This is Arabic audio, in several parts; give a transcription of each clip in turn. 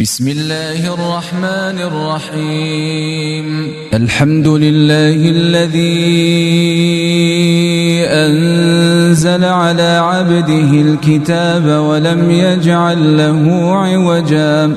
بسم الله الرحمن الرحيم. الحمد لله الذي أنزل على عبده الكتاب ولم يجعل له عوجا.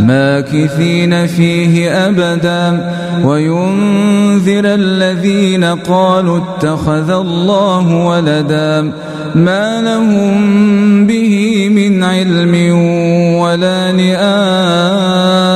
ماكثين فيه أبدا. وينذر الذين قالوا اتخذ الله ولدا ما لهم به من علم ولا لآبائهم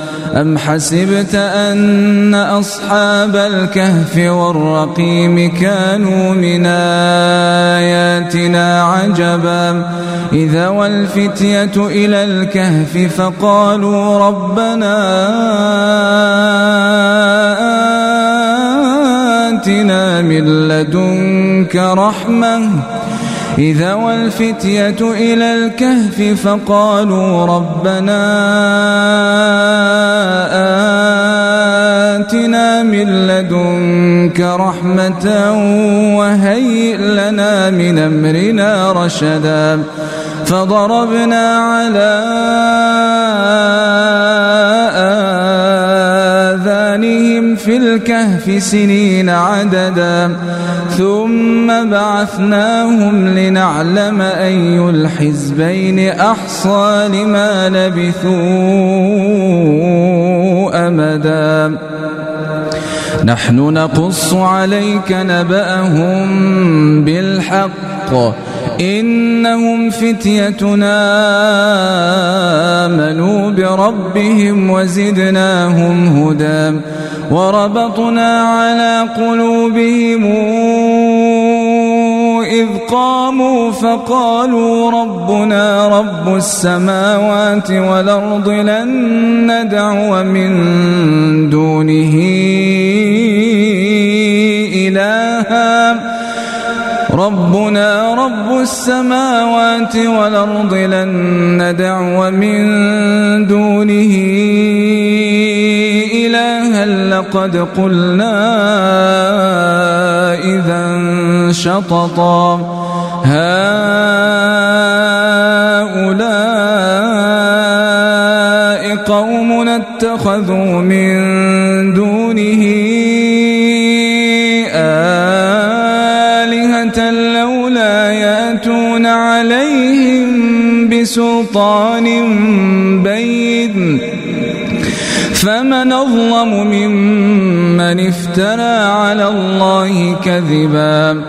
أم حسبت أن أصحاب الكهف والرقيم كانوا من آياتنا عجبا إذا والفتية إلى الكهف فقالوا ربنا آتنا من لدنك رحمة إذا والفتية إلى الكهف فقالوا ربنا آتنا من لدنك رحمة وهيئ لنا من أمرنا رشدا. فضربنا على آذانهم في الكهف سنين عددا. ثم بعثناهم لنعلم أي الحزبين أحصى لما لبثوا أمدا. نحن نقص عليك نبأهم بالحق. إنهم فتيتنا آمنوا بربهم وزدناهم هدى. وربطنا على قلوبهم إذ قاموا فقالوا ربنا رب السماوات والأرض لن ندعو من دونه ربنا رب السماوات والأرض لن ندعو من دونه إلها لقد قلنا إذا شططا. هؤلاء قوم اتخذوا من دونه بسلطان بين. فمن أظلم ممن افترى على الله كذبا.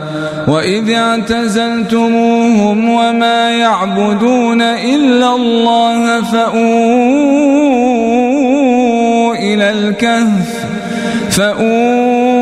وإذ اعتزلتموهم وما يعبدون إلا الله فأووا إلى الكهف. فأووا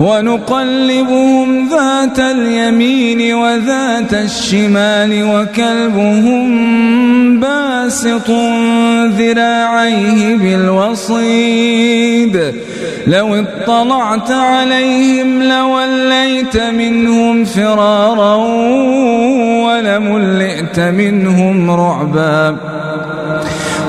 ونقلبهم ذات اليمين وذات الشمال وكلبهم باسط ذراعيه بالوصيد. لو اطلعت عليهم لوليت منهم فرارا ولملئت منهم رعبا.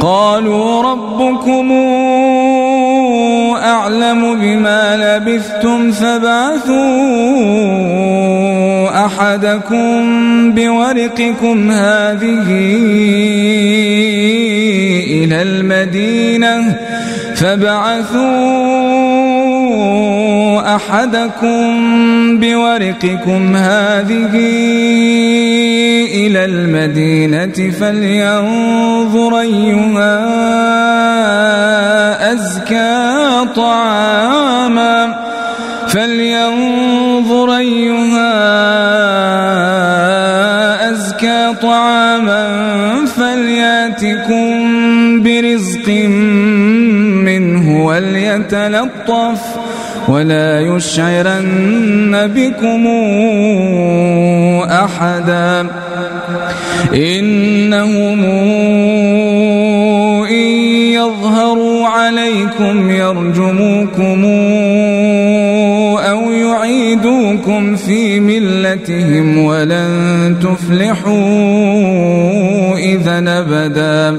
قالوا ربكم أعلم بما لبثتم فبعثوا أحدكم بورقكم هذه إلى المدينة فبعثوا أحدكم بورقكم هذه إلى المدينة فلينظر أيها أزكى طعاما. فلينظر أيها أزكى طعاما فليأتكم برزق منه وليتلطف ولا يشعرن بكم أحدا. إنهم إن يظهروا عليكم يرجموكم أو يعيدوكم في ملتهم ولن تفلحوا إذا أبدا.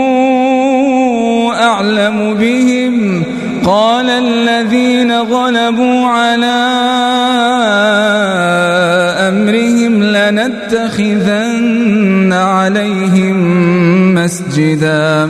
أعلم بهم قال الذين غلبوا على أمرهم لنتخذن عليهم مسجدا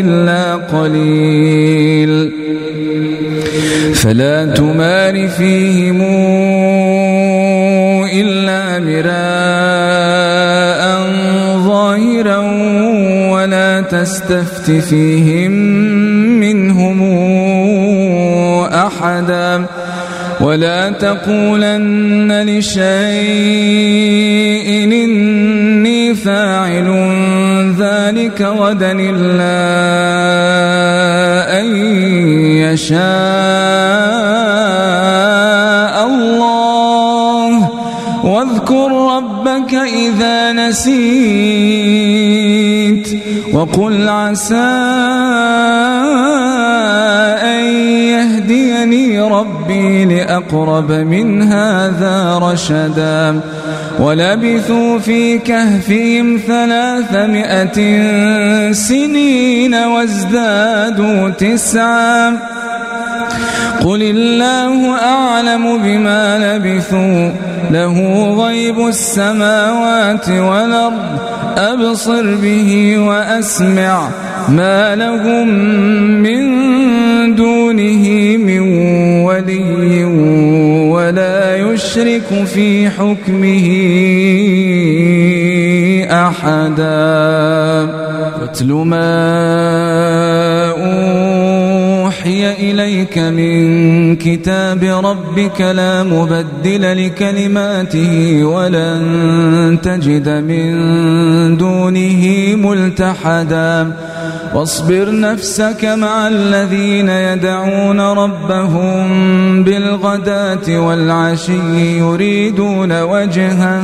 إلا قليل. فلا تمار فيهم إلا مراء ظاهرا ولا تستفت فيهم منهم أحدا. ولا تقولن لشيء إني فاعل ذلك غدا إلا أن يشاء الله. واذكر ربك إذا نسيت وقل عسى ربي لأقرب من هذا رشدا. ولبثوا في كهفهم ثلاثمائة سنين وازدادوا تسعا. قل الله أعلم بما لبثوا له غيب السماوات والأرض أبصر به وأسمع ما لهم من دونه من ولي ولا يشرك في حكمه أحدا. واتل ما أوحي إليك من كتاب ربك لا مبدل لكلماته ولن تجد من دونه ملتحدا واصبر نفسك مع الذين يدعون ربهم بالغداة والعشي يريدون وجهه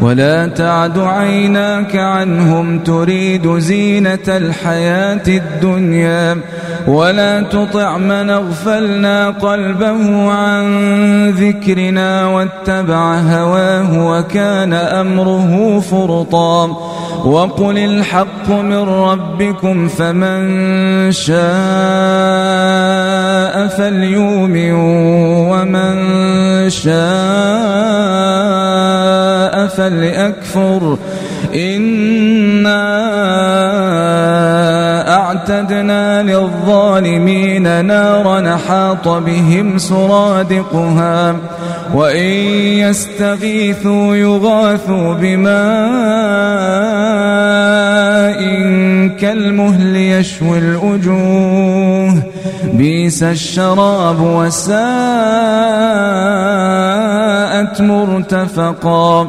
ولا تعد عيناك عنهم تريد زينة الحياة الدنيا ولا تطع من أغفلنا قلبه عن ذكرنا واتبع هواه وكان أمره فرطا وقل الحق من ربكم فمن شاء فليؤمن ومن شاء فليكفر إِنَّا أعتدنا للظالمين نارا حاط بهم سرادقها وإن يستغيثوا يغاثوا بماء كالمهل يشوي الأجوه بيس الشراب وساءت مرتفقا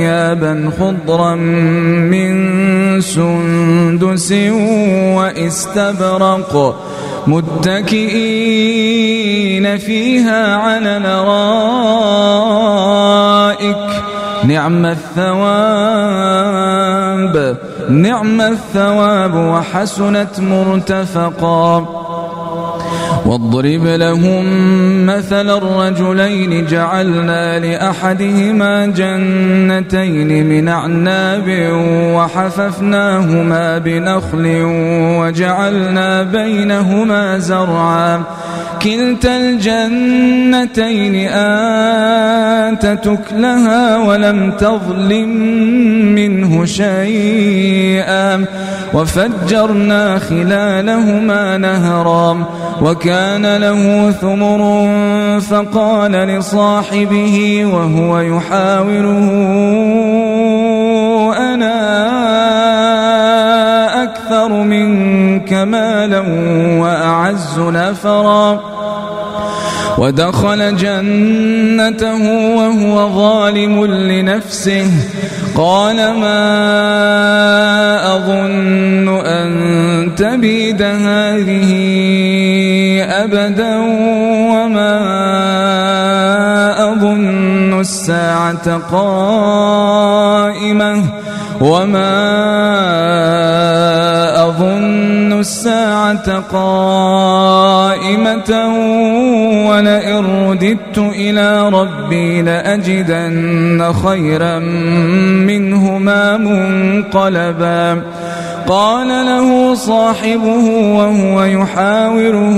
خضرا من سندس وإستبرق متكئين فيها على نرائك نعم الثواب نعم الثواب وحسنت مرتفقا. واضرب لهم مثل الرجلين جعلنا لأحدهما جنتين من أعناب وحففناهما بنخل وجعلنا بينهما زرعا كلتا الجنتين آتت لها ولم تظلم منه شيئا وفجرنا خلالهما نهرا وكان له ثمر فقال لصاحبه وهو يحاوره أنا أكثر منك مالا وأعز نفرا ودخل جنته وهو ظالم لنفسه. قال ما أظن أن تبيد هذه أبدا وما أظن الساعة قائمة. وما أظن الساعة قائمة ولئن رددت إلى ربي لأجدن خيرا منهما منقلبا قال له صاحبه وهو يحاوره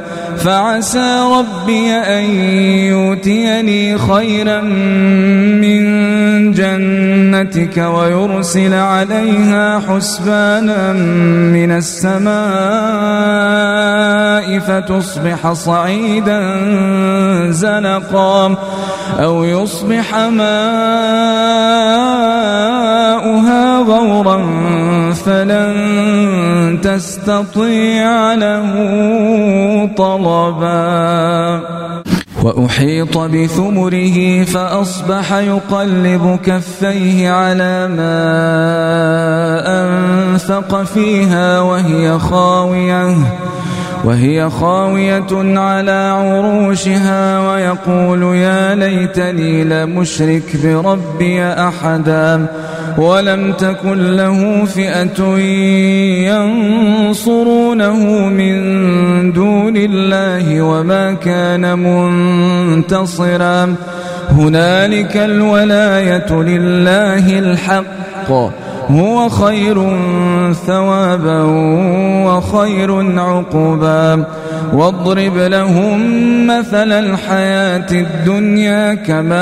فعسى ربي أن يؤتيني خيرا من جنتك ويرسل عليها حسبانا من السماء فتصبح صعيدا زلقا أو يصبح ماؤها غورا فلن تستطيع له طلبا. وأحيط بثمره فأصبح يقلب كفيه على ما أنفق فيها وهي خاوية. وهي خاوية على عروشها ويقول يا ليتني لمشرك بربي أحدا. ولم تكن له فئة ينصرونه من دون الله وما كان منتصرا. هنالك الولاية لله الحق. هو خير ثوابا وخير عقبا. واضرب لهم مثل الحياة الدنيا كماء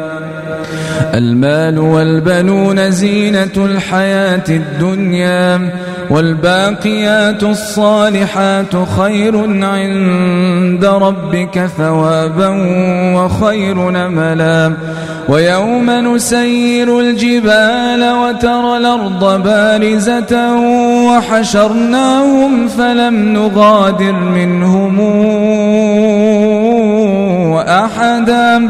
المال والبنون زينة الحياة الدنيا والباقيات الصالحات خير عند ربك ثوابا وخير نملا. ويوم نسير الجبال وترى الأرض بارزة وحشرناهم فلم نغادر منهم أحدا.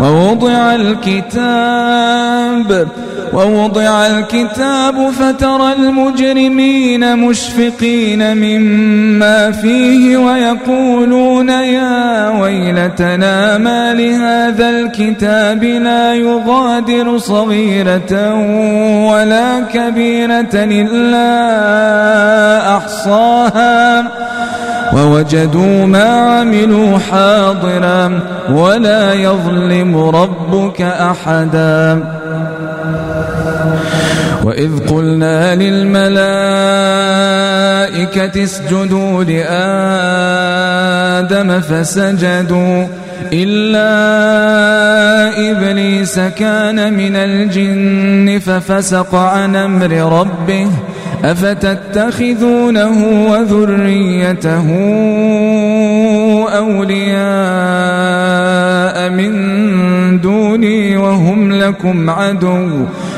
ووضع الكتاب ووضع الكتاب فترى المجرمين مشفقين مما فيه ويقولون يا ويلتنا ما لهذا الكتاب لا يغادر صغيرة ولا كبيرة إلا أحصاها. ووجدوا ما عملوا حاضرا ولا يظلم ربك أحدا. وإذ قلنا للملائكة اسجدوا لآدم فسجدوا إلا إبليس كان من الجن ففسق عن أمر ربه أفتتخذونه وذريته أولياء من دوني وهم لكم عدو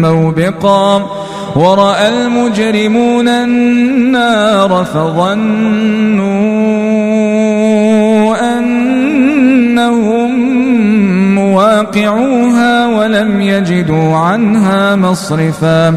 موبقا ورأى المجرمون النار فظنوا أنهم مواقعوها ولم يجدوا عنها مصرفا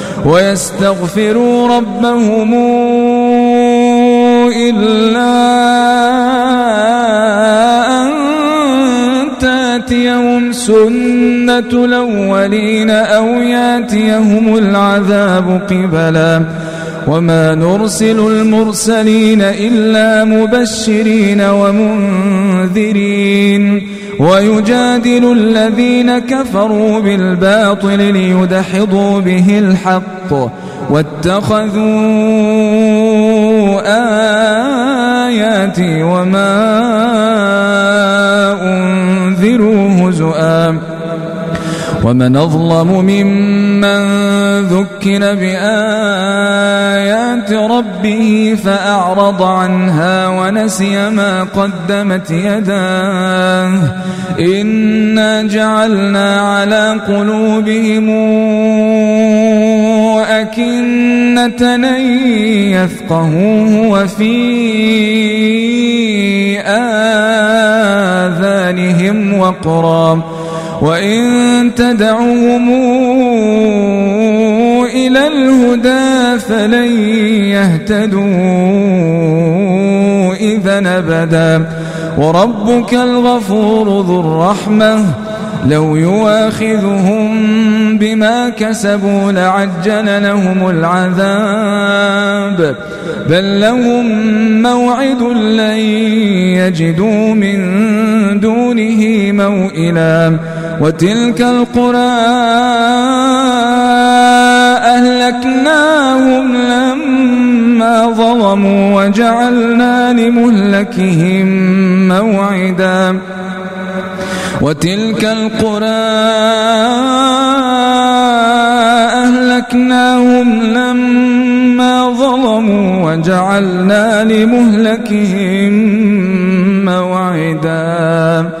ويستغفروا ربهم إلا أن تأتيهم سنة الأولين أو يأتيهم العذاب قبلا. وما نرسل المرسلين إلا مبشرين ومنذرين. ويجادل الذين كفروا بالباطل ليدحضوا به الحق واتخذوا آياتي وما أنذروا هزؤا ومن أظلم ممن ذكر بآيات ربه فأعرض عنها ونسي ما قدمت يداه. إنا جعلنا على قلوبهم أكنة يفقهوه وفي آذانهم وقرا. وإن تدعوهم إلى الهدى فلن يهتدوا إذا أبدا وربك الغفور ذو الرحمة لو يواخذهم بما كسبوا لعجل لهم العذاب بل لهم موعد لن يجدوا من دونه موئلا وتلك القرى أهلكناهم لما ظلموا وجعلنا لمهلكهم موعدا. وتلك القرى أهلكناهم لما ظلموا وجعلنا لمهلكهم موعدا.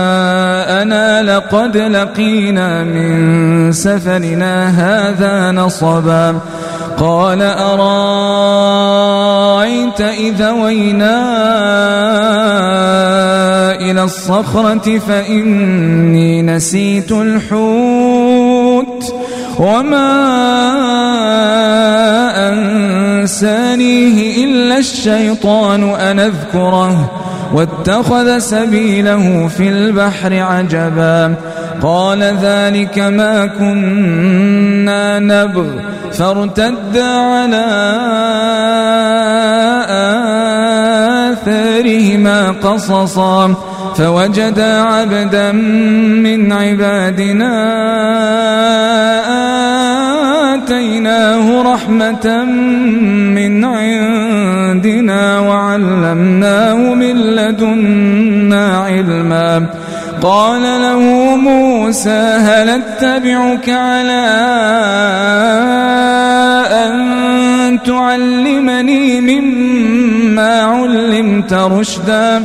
غداءنا لقد لقينا من سفرنا هذا نصبا قال أرايت إذا وينا إلى الصخرة فإني نسيت الحوت وما أنسانيه إلا الشيطان أن أذكره واتخذ سبيله في البحر عجبا. قال ذلك ما كنا نبغ. فارتدا على آثارهما قصصا. فوجدا عبدا من عبادنا آتيناه رحمة من عندنا وعلمناه من لدنا علما. قال له موسى هل أتبعك على أن تعلمني مما علمت رشدا؟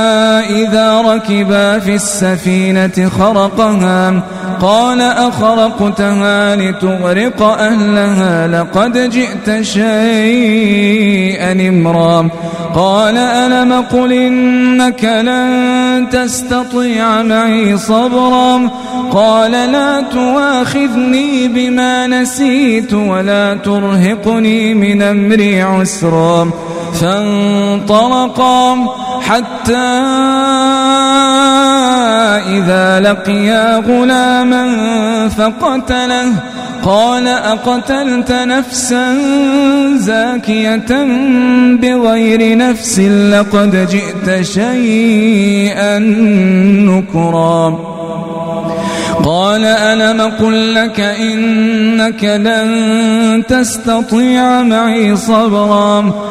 إذا ركبا في السفينة خرقها قال أخرقتها لتغرق أهلها لقد جئت شيئا إمرا. قال ألم قل إنك لن تستطيع معي صبرا؟ قال لا تواخذني بما نسيت ولا ترهقني من أمري عسرا. فانطلقا. حتى إذا لقيا غلاما فقتله. قال أقتلت نفسا زاكية بغير نفس لقد جئت شيئا نكرا. قال ألم قل لك إنك لن تستطيع معي صبرا؟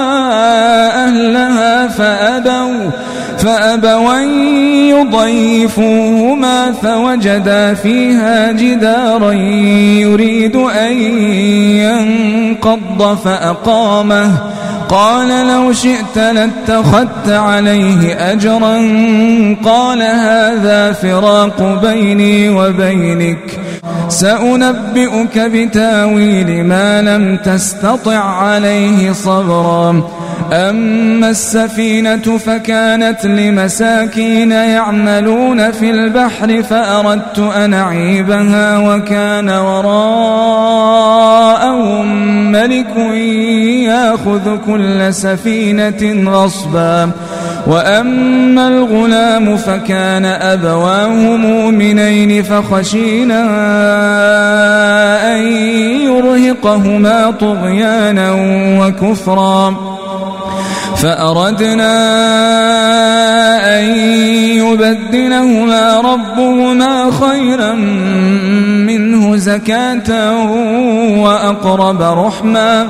فأبوا يضيفوهما فوجدا فيها جدارا يريد أن ينقض فأقامه. قال لو شئت لاتخذت عليه أجرا. قال هذا فراق بيني وبينك. سأنبئك بتاويل ما لم تستطع عليه صبرا. أما السفينة فكانت لمساكين يعملون في البحر فأردت أن أعيبها وكان وراءهم ملك يأخذ كل سفينة غصبا. وأما الغلام فكان أبواه مؤمنين فخشينا أن يرهقهما طغيانا وكفرا. فأردنا أن يبدلهما ربهما خيرا منه زكاة وأقرب رحمًا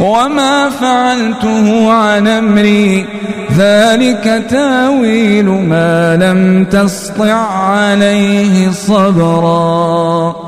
وما فعلته عن أمري. ذلك تاويل ما لم تسطع عليه صبرا.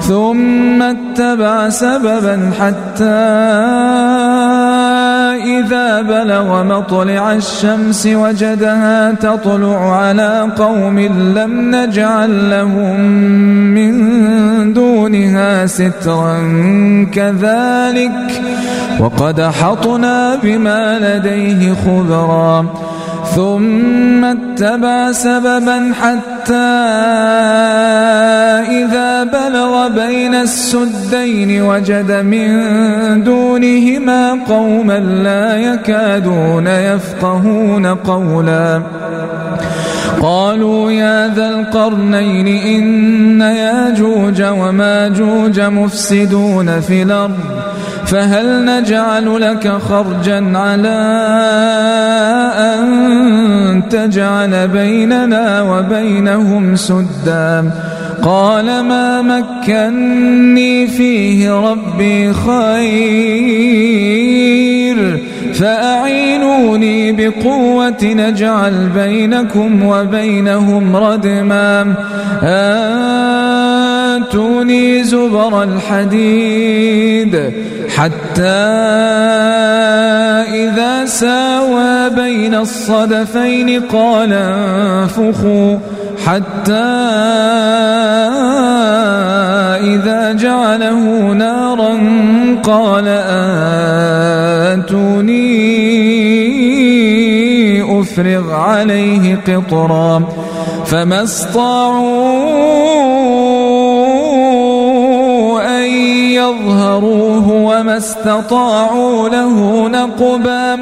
ثم اتبع سببا حتى إذا بلغ مطلع الشمس وجدها تطلع على قوم لم نجعل لهم من دونها سترا كذلك وقد حطنا بما لديه خبرا. ثم اتبع سببا حتى إذا بلغ بين السدين وجد من دونهما قوما لا يكادون يفقهون قولا. قالوا يا ذا القرنين إن ياجوج وماجوج مفسدون في الأرض فهل نجعل لك خرجا على أن تجعل بيننا وبينهم سدا؟ قال ما مكني فيه ربي خير فأعينوني بقوة نجعل بينكم وبينهم ردما آتوني زبر الحديد حتى إذا ساوى بين الصدفين قال انفخوا حتى إذا جعله نارا قال آتوني أفرغ عليه قطرا فما استطاعوا أن يظهروه وما استطاعوا له نقبا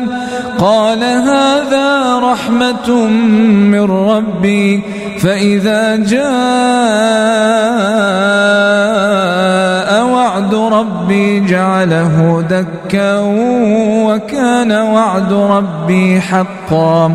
قال هذا رحمة من ربي فإذا جاء وعد ربي جعله دكا وكان وعد ربي حقا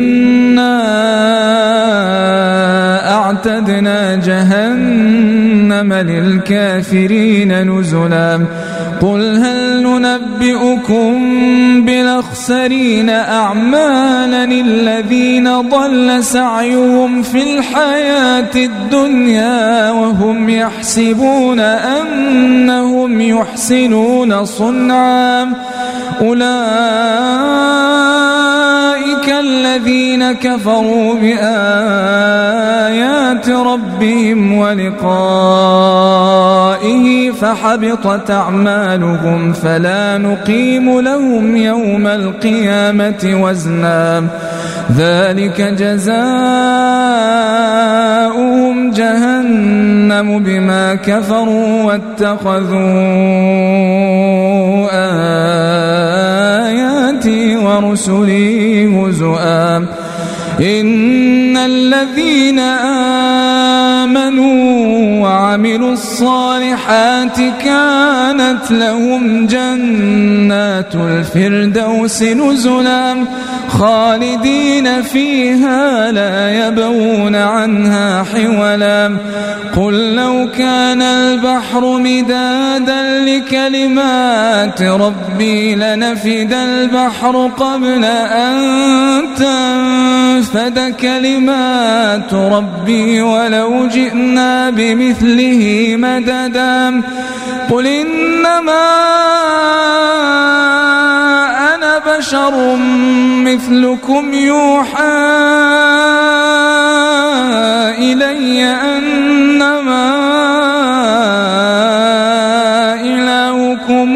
أعتدنا جهنم للكافرين نزلا. قل هل ننبئكم بالأخسرين أعمالا الذين ضل سعيهم في الحياة الدنيا وهم يحسبون أنهم يحسنون صنعا أولئك الذين كفروا بآيات ربهم ولقائه فحبطت أعمالهم فلا نقيم لهم يوم القيامة وزنا. ذلك جزاؤهم جهنم بما كفروا واتخذوا آياتي ورسلي هزؤا. إن الذين آمنوا وعملوا الصالحات كانت لهم جنات الفردوس نزلا خالدين فيها لا يبغون عنها حولا قل لو كان البحر مدادا لكلمات ربي لنفد البحر قبل أن تنفد كلمات ربي ولو جئنا بمثله مددا. قل إنما أنا بشر مثلكم يوحى إلي أنما إلهكم